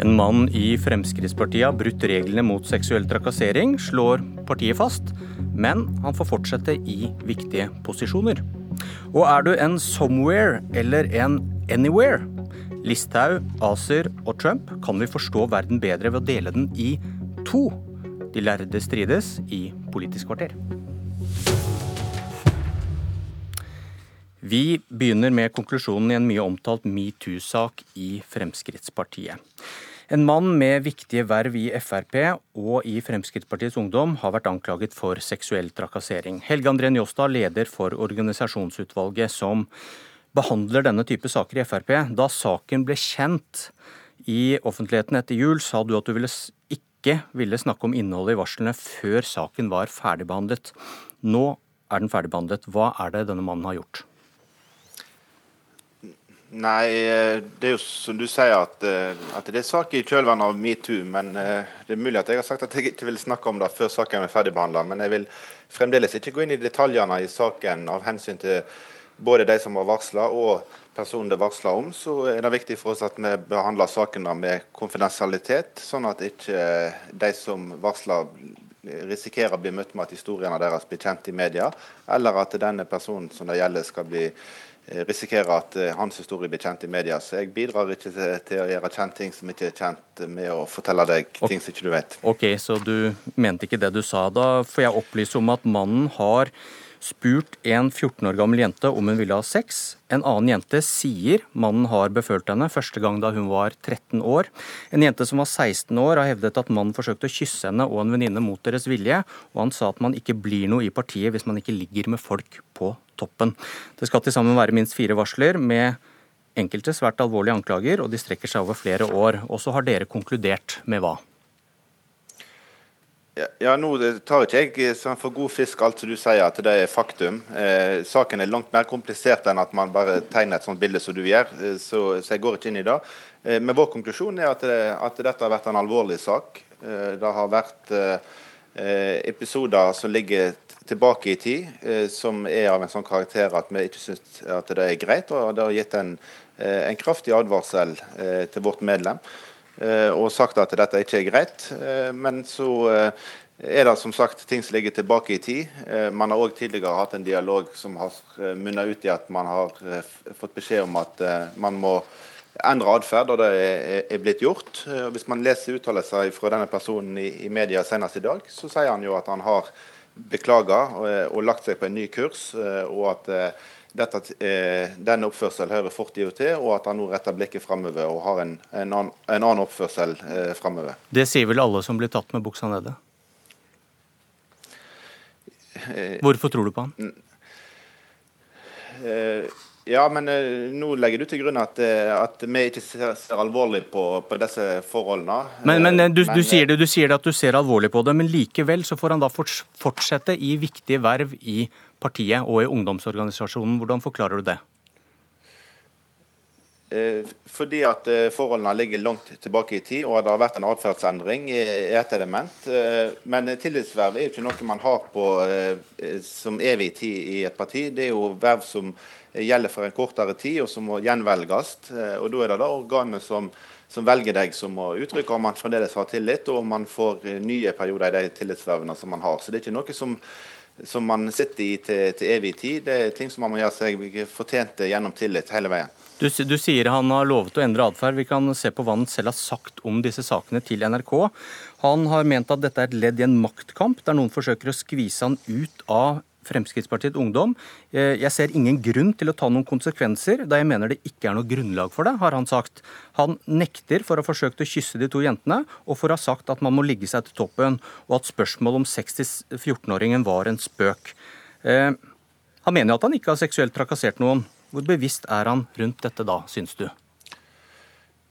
En mann i Fremskrittspartiet har brutt reglene mot seksuell trakassering, slår partiet fast, men han får fortsette i viktige posisjoner. Og er du en somewhere eller en anywhere? Listhaug, ACER og Trump kan vi forstå verden bedre ved å dele den i to. De lærde strides i Politisk kvarter. Vi begynner med konklusjonen i en mye omtalt metoo-sak i Fremskrittspartiet. En mann med viktige verv i Frp og i Fremskrittspartiets Ungdom har vært anklaget for seksuell trakassering. Helge André Njåstad, leder for organisasjonsutvalget som behandler denne type saker i Frp. Da saken ble kjent i offentligheten etter jul, sa du at du ville ikke ville snakke om innholdet i varslene før saken var ferdigbehandlet. Nå er den ferdigbehandlet. Hva er det denne mannen har gjort? Nei, eh, det er jo som du sier at, eh, at det er sak i kjølvannet av metoo. Men eh, det er mulig at jeg har sagt at jeg ikke vil snakke om det før saken er ferdigbehandla. Men jeg vil fremdeles ikke gå inn i detaljene i saken av hensyn til både de som har varsla og personen det er varsla om. Så er det viktig for oss at vi behandler sakene med konfidensialitet, sånn at ikke de som varsler risikerer å bli møtt med at historiene deres blir kjent i media, eller at denne personen som det gjelder skal bli risikerer at eh, hans historie blir kjent i media. Så jeg bidrar ikke til, til, å gjøre kjent ting som ikke er kjent, med å fortelle deg ting som ikke du vet. Ok, Så du mente ikke det du sa. Da får jeg opplyse om at mannen har spurt en 14 år gammel jente om hun ville ha sex. En annen jente sier mannen har befølt henne første gang da hun var 13 år. En jente som var 16 år har hevdet at mannen forsøkte å kysse henne og en venninne mot deres vilje, og han sa at man ikke blir noe i partiet hvis man ikke ligger med folk på toppen. Det skal til sammen være minst fire varsler med enkelte svært alvorlige anklager, og de strekker seg over flere år. Og så har dere konkludert med hva? Ja, nå tar ikke jeg eh, for god fisk alt som du sier at det er faktum. Eh, saken er langt mer komplisert enn at man bare tegner et sånt bilde som du gjør. Eh, så, så, jeg går ikke inn i det. Eh, men vår konklusjon er at, eh, at, dette har vært en alvorlig sak. Eh, det har vært episoder som ligger tilbake i tid, som er av en sånn karakter at vi ikke syns at det er greit. Og det har gitt en, en kraftig advarsel til vårt medlem. Eh, og sagt at dette ikke er greit. Eh, men så eh, er det som sagt ting som ligger tilbake i tid. Man har òg tidligere hatt en dialog som har munna ut i at man har fått beskjed om at man må endre atferd, og det er blitt gjort. Hvis man leser uttalelser fra denne personen i media senest i dag, så sier han jo at han har beklaga og lagt seg på en ny kurs, og at dette, den oppførselen hører fortida til, og at han nå retter blikket framover og har en, en, annen, en annen, oppførsel eh, framover. Det sier vel alle som blir tatt med buksa nede? Eh, Hvorfor tror du på han? Eh, ja, men uh, nå legger du til grunn at, uh, at vi ikke ser, ser alvorlig på, på, disse forholdene. Men, men, du, men du, sier det, du, sier det, at du ser alvorlig på det, men likevel så får han da fortsette i viktige verv i partiet og i ungdomsorganisasjonen. Hvordan forklarer du det? Eh, fordi at eh, forholdene ligger langt tilbake i tid, og det har vært en atferdsendring i et element. Eh, men tillitsverv er jo ikke noe man har på som evig tid i et parti. Det er jo verv som gjelder for en kortere tid, og som må gjenvelges. Og da er det da organet som, som velger deg, som må uttrykke om man fremdeles har tillit, og om man får nye perioder i de tillitsvervene som man har. Så det er ikke noe som som man sitter i til, til, evig tid. Det er ting som man må gjøre seg fortjent gjennom tillit hele veien. Du, du, sier han har lovet å endre atferd. Vi kan se på hva han selv har sagt om disse sakene til NRK. Han har ment at dette er et ledd i en maktkamp, der noen forsøker å skvise han ut av Fremskrittspartiet Ungdom. Eh, jeg ser ingen grunn til å ta noen konsekvenser, da jeg mener det ikke er noe grunnlag for det, har han sagt. Han nekter for å ha forsøkt å kysse de to jentene, og for å ha sagt at man må ligge seg til toppen, og at spørsmålet om 6-14-åringen var en spøk. Eh, han mener jo at han ikke har seksuelt trakassert noen. Hvor bevisst er han rundt dette da, syns du?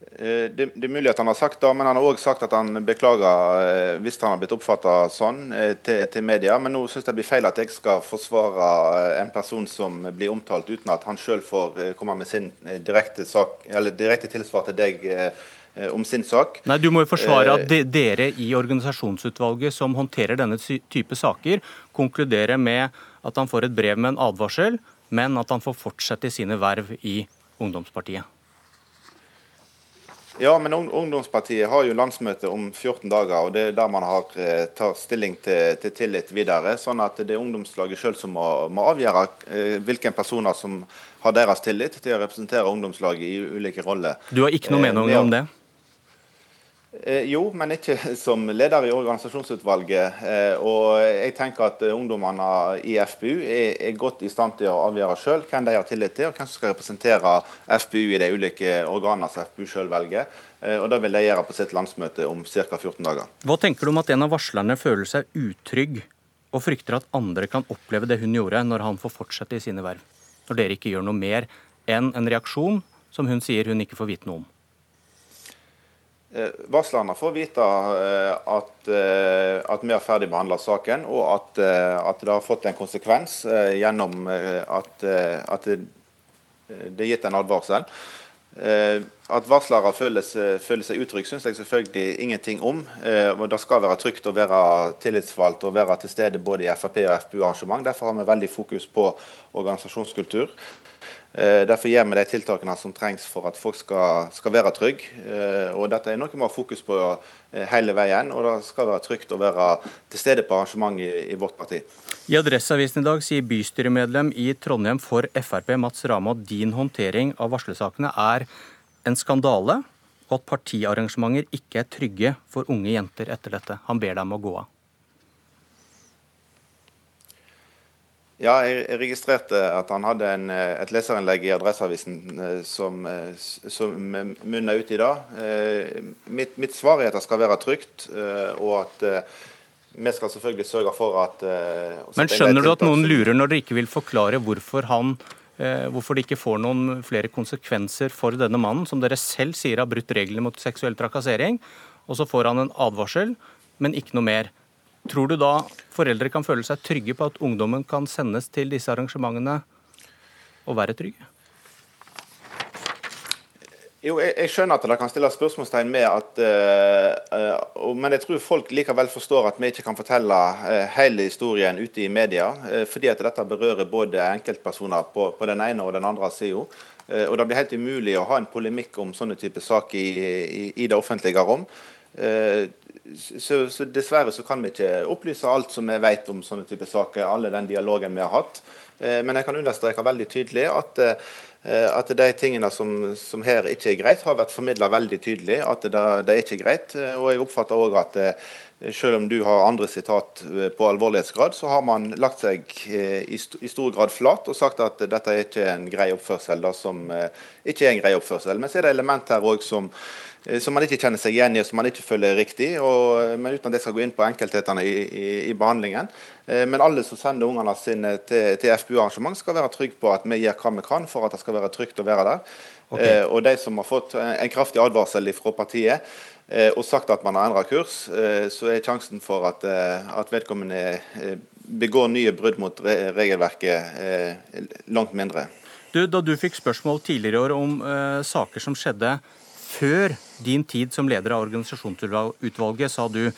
Eh, det, det, er mulig at han har sagt det, men han har òg sagt at han beklager eh, hvis han har blitt oppfatta sånn eh, til, til, media. Men nå syns jeg det blir feil at jeg skal forsvare en person som blir omtalt uten at han sjøl får komme med sin direkte, sak, eller direkte tilsvar til deg om sin sak. Nei, Du må jo forsvare at de, dere i organisasjonsutvalget som håndterer denne type saker, konkluderer med at han får et brev med en advarsel, men at han får fortsette i sine verv i ungdomspartiet. Ja, men Ungdomspartiet har jo landsmøte om 14 dager, og det er der man har, eh, tar stilling til, til, tillit videre. Sånn at det er ungdomslaget sjøl som må, må avgjøre eh, hvilke personer som har deres tillit til å representere ungdomslaget i ulike roller. Du har ikke noe eh, mening om det? Eh, jo, men ikke som leder i organisasjonsutvalget. Eh, og jeg tenker at ungdommene i FPU er, godt i stand til å avgjøre sjøl hvem de har tillit til, og hvem som skal representere FPU i de ulike organene som FPU sjøl velger. Eh, og Det vil de gjøre på sitt landsmøte om ca. 14 dager. Hva tenker du om at en av varslerne føler seg utrygg og frykter at andre kan oppleve det hun gjorde, når han får fortsette i sine verv? Når dere ikke gjør noe mer enn en reaksjon som hun sier hun ikke får vite noe om? Eh, varslerne får vite eh, at, eh, at vi har ferdigbehandla saken, og at, at, det har fått en konsekvens gjennom at, at det, er gitt en advarsel. At varslere føler føler seg utrygge, syns jeg selvfølgelig ingenting om. Det skal være trygt å være tillitsvalgt og være til stede både i Frp og FPU-arrangement. Derfor har vi veldig fokus på organisasjonskultur. Eh, derfor gjør vi de tiltakene som trengs for at folk skal, skal være trygge. Eh, og dette er noe vi har fokus på eh, hele veien, og det skal være trygt å være til stede på arrangement i, i vårt parti. I Adresseavisen i dag sier bystyremedlem i Trondheim for Frp Mats Rama at din håndtering av varslersakene er en skandale, og at partiarrangementer ikke er trygge for unge jenter etter dette. Han ber deg om å gå av. Ja, jeg registrerte at han hadde en, eh, et leserinnlegg i Adresseavisen eh, som, eh, som munna ut i dag. Mitt, mitt, svar er at det skal være trygt, og at vi skal selvfølgelig sørge for at Men skjønner du at noen lurer når dere ikke vil forklare hvorfor han Hvorfor det ikke får noen flere konsekvenser for denne mannen, som dere selv sier har brutt reglene mot seksuell trakassering. Og så får han en advarsel, men ikke noe mer. Tror du da foreldre kan føle seg trygge på at ungdommen kan sendes til disse arrangementene og være trygge? Jo, jeg, jeg, skjønner at det kan stilles spørsmålstegn med at uh, uh, Men jeg tror folk likevel forstår at vi ikke kan fortelle uh, hele historien ute i media. fordi at dette berører både enkeltpersoner på, på den ene og den andre sida. og det blir helt umulig å ha en polemikk om sånne type saker i, i, i det offentlige rom. Så, så, Dessverre så kan vi ikke opplyse alt som vi vet om sånne type saker, alle den dialogen vi har hatt. Eh, men jeg kan understreke veldig tydelig at, eh, at de tingene som, som, her ikke er greit, har vært formidla veldig tydelig. At det, det, er ikke greit. Eh, og jeg oppfatter òg at selv om du har andre sitat på alvorlighetsgrad, så har man lagt seg i, stor grad flat og sagt at dette er ikke en grei oppførsel. Da, som ikke er en grei oppførsel. Men så er det element her også som Eh, som man ikke kjenner seg igjen i og som man ikke føler er riktig. Og, eh, men uten at jeg skal gå inn på enkelthetene i, i, i behandlingen. Eh, men alle som sender ungene sine til, til FBU-arrangement, skal være trygge på at vi gjør hva vi kan for at det skal være trygt å være der. Okay. Og de som har fått en kraftig advarsel fra partiet og sagt at man har endra kurs, så er sjansen for at, at vedkommende begår nye brudd mot regelverket langt mindre. Du, da du fikk spørsmål tidligere i år om uh, saker som skjedde før din tid som leder av organisasjonsutvalget sa du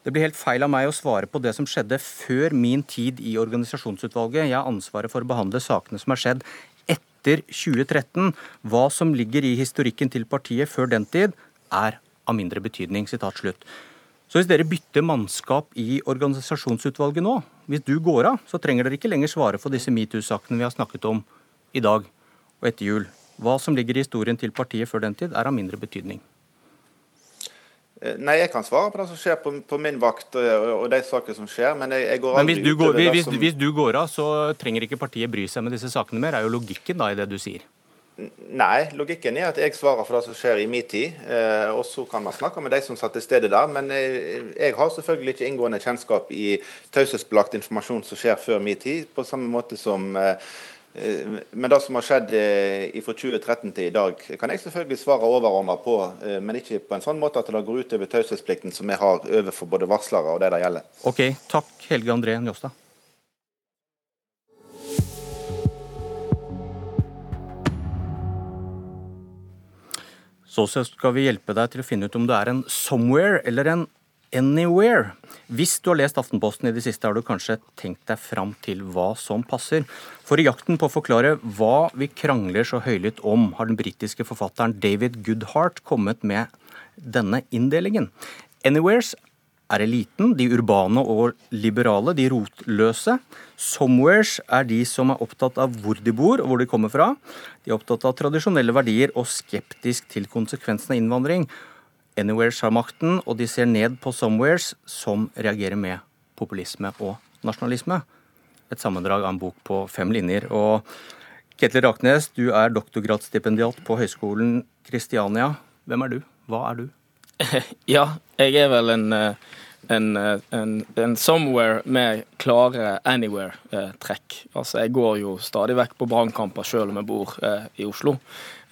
det blir helt feil av meg å svare på det som skjedde før min tid i organisasjonsutvalget. Jeg har ansvaret for å behandle sakene som har skjedd etter 2013. Hva som ligger i historikken til partiet før den tid, er av mindre betydning. Så hvis dere bytter mannskap i organisasjonsutvalget nå, hvis du går av, så trenger dere ikke lenger svare for disse metoo-sakene vi har snakket om i dag og etter jul. Hva som ligger i historien til partiet før den tid, er av mindre betydning. Eh, nei, jeg kan svare på det som skjer på, på min vakt og, og, de saker som skjer. Men jeg, jeg går aldri men hvis du, går, hvis, som... hvis du går av, så trenger ikke partiet bry seg med disse sakene mer. er jo logikken da i det du sier? Nei, logikken er at jeg svarer for det som skjer i min tid. Eh, og så kan man snakke med de som satt til stede der. Men jeg, har selvfølgelig ikke inngående kjennskap i taushetsbelagt informasjon som skjer før min tid, på samme måte som eh, Eh, men det som har skjedd eh, fra 2013 til i dag, kan jeg selvfølgelig svare overordna på, men ikke på en sånn måte at det går ut over taushetsplikten som vi har overfor både varslere og det det gjelder. Ok, Takk, Helge André Njåstad. Så skal vi hjelpe deg til å finne ut om du er en somewhere eller en Anywhere. Hvis du har lest Aftenposten i det siste, har du kanskje tenkt deg fram til hva som passer. For i jakten på å forklare hva vi krangler så høylytt om, har den britiske forfatteren David Goodhart kommet med denne inndelingen. Anywheres er eliten, de urbane og liberale, de rotløse. Somewheres er de som er opptatt av hvor de bor og hvor de kommer fra. De er opptatt av tradisjonelle verdier og skeptisk til konsekvensene av innvandring. Anywheres har makten, og de ser ned på somewheres som reagerer med populisme og nasjonalisme. Et sammendrag av en bok på fem linjer. Og Ketil Raknes, du er doktorgradsstipendiat på Høgskolen Kristiania. Hvem er du? Hva er du? Ja, jeg er vel en, en, en, en somewhere med klare anywhere-trekk. Altså, jeg går jo stadig vekk på brannkamper selv om jeg bor eh, i Oslo.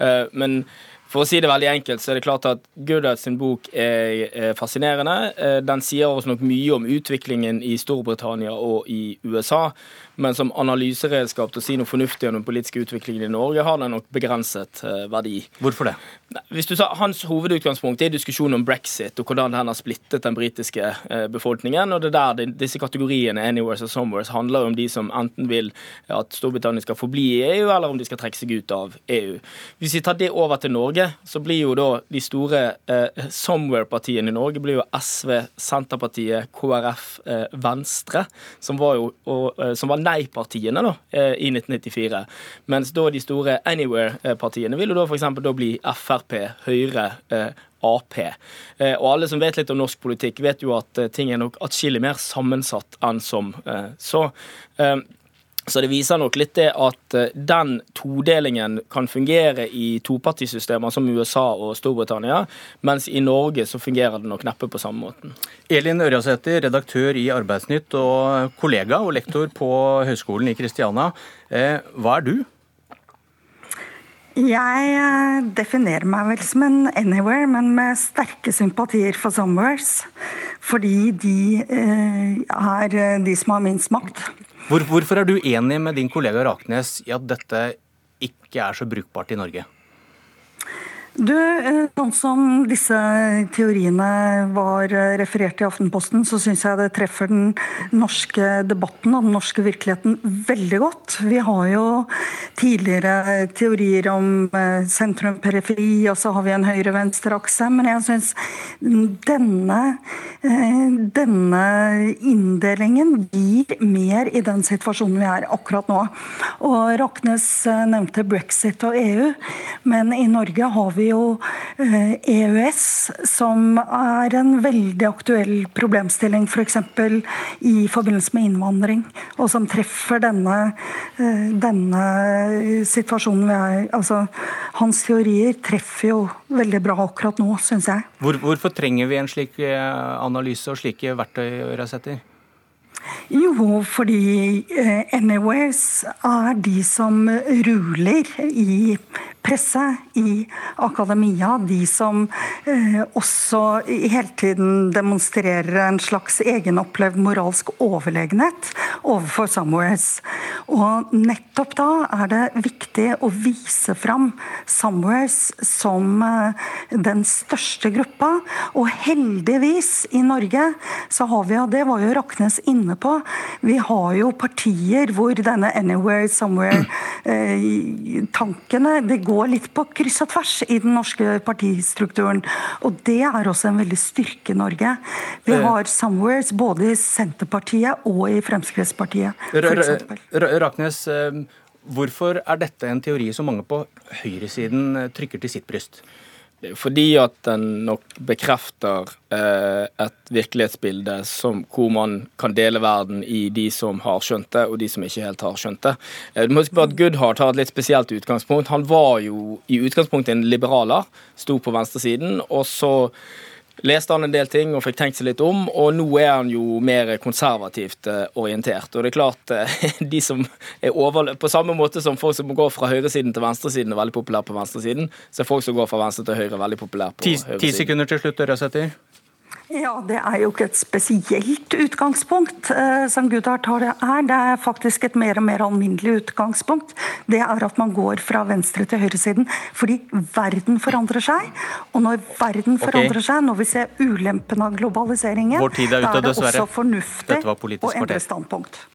Eh, men for å si det veldig enkelt, så er det klart at Goodouts sin bok er fascinerende. Eh, den sier oss nok mye om utviklingen i Storbritannia og i USA. Men som analyseredskap til å si noe fornuftig om den politiske utviklingen i Norge, har den nok begrenset eh, verdi. Hvorfor det? Hvis du sa, Hans hovedutgangspunkt er diskusjonen om brexit og hvordan den har splittet den britiske eh, befolkningen. og det der Disse kategoriene anywheres og somewheres handler om de som enten vil at Storbritannia skal forbli i EU, eller om de skal trekke seg ut av EU. Hvis vi tar det over til Norge, så blir jo da de store eh, somewhere-partiene i Norge blir jo SV, Senterpartiet, KrF, eh, Venstre, som var jo og, eh, som var nei-partiene da, eh, i 1994. Mens da de store anywhere-partiene vil jo da f.eks. da bli Frp, Høyre, eh, Ap. Og alle som vet litt om norsk politikk, vet jo at ting er nok atskillig mer sammensatt enn som så. Så det viser nok litt det at den todelingen kan fungere i topartisystemer som USA og Storbritannia, mens i Norge så fungerer det nok neppe på samme måten. Elin Ørjasæter, redaktør i Arbeidsnytt og kollega og lektor på Høgskolen i Kristiania. Hva er du? Jeg eh, definerer meg vel som en anywhere, men med sterke sympatier for somewheres. Fordi de eh, er eh, de som har minst makt. Hvor, hvorfor er du enig med din kollega Raknes i at dette ikke er så brukbart i Norge? Du, eh, Sånn som disse teoriene var eh, referert i Aftenposten, så syns jeg det treffer den norske debatten og den norske virkeligheten veldig godt. Vi har jo tidligere teorier om eh, sentrum-periferi, og så har vi en høyre-venstre-akse. Men jeg syns denne, denne inndelingen gir mer i den situasjonen vi er akkurat nå. Og Raknes nevnte brexit og EU, men i Norge har vi jo EØS, eh, e som er en veldig aktuell problemstilling f.eks. For i forbindelse med innvandring, og som treffer denne, eh, denne situasjonen vi er Altså, hans teorier treffer jo veldig bra akkurat nå, syns jeg. Hvor, hvorfor trenger vi en slik eh, analyse og slike verktøy, Røsæter? Jo, fordi NOS er de som ruler i presse, i akademia. De som eh, også hele tiden demonstrerer en slags egenopplevd moralsk overlegenhet overfor Somewheres. Og nettopp da er det viktig å vise fram Somewheres som eh, den største gruppa. Og heldigvis i Norge så har vi, og det var jo Raknes inne på, vi har jo partier hvor denne Anywhere, Somewhere-tankene eh, det går litt på kryss og tvers i den norske partistrukturen. Og det er også en veldig styrke i Norge. Vi eh. har Somewheres både i Senterpartiet og i Fremskrittspartiet. Raknes, eh, hvorfor er dette en teori som mange på høyresiden trykker til sitt bryst? Fordi at den nok bekrefter eh, et virkelighetsbilde som, hvor man kan dele verden i de som har skjønt det, og de som ikke helt har skjønt det. Eh, du må huske på at Goodhart har et litt spesielt utgangspunkt. Han var jo i utgangspunktet en liberaler, sto på venstresiden, og så leste han en del ting og fikk tenkt seg litt om, og nå er han jo mer konservativt eh, orientert. Og det er klart, eh, de som er over, På samme måte som folk som går fra høyresiden til venstresiden er veldig populære på venstresiden, så er folk som går fra venstre til høyre veldig populære på ti, høyresiden. Ti sekunder til slutt, Røsæter. Ja, Det er jo ikke et spesielt utgangspunkt eh, som Gudhard tar det her. Det er faktisk et mer og mer alminnelig utgangspunkt. Det er at man går fra venstre til høyresiden fordi verden forandrer seg. Og når verden forandrer okay. seg, når vi ser ulempen av globaliseringen, Vår tid er, da er det også fornuftig å endre standpunkt.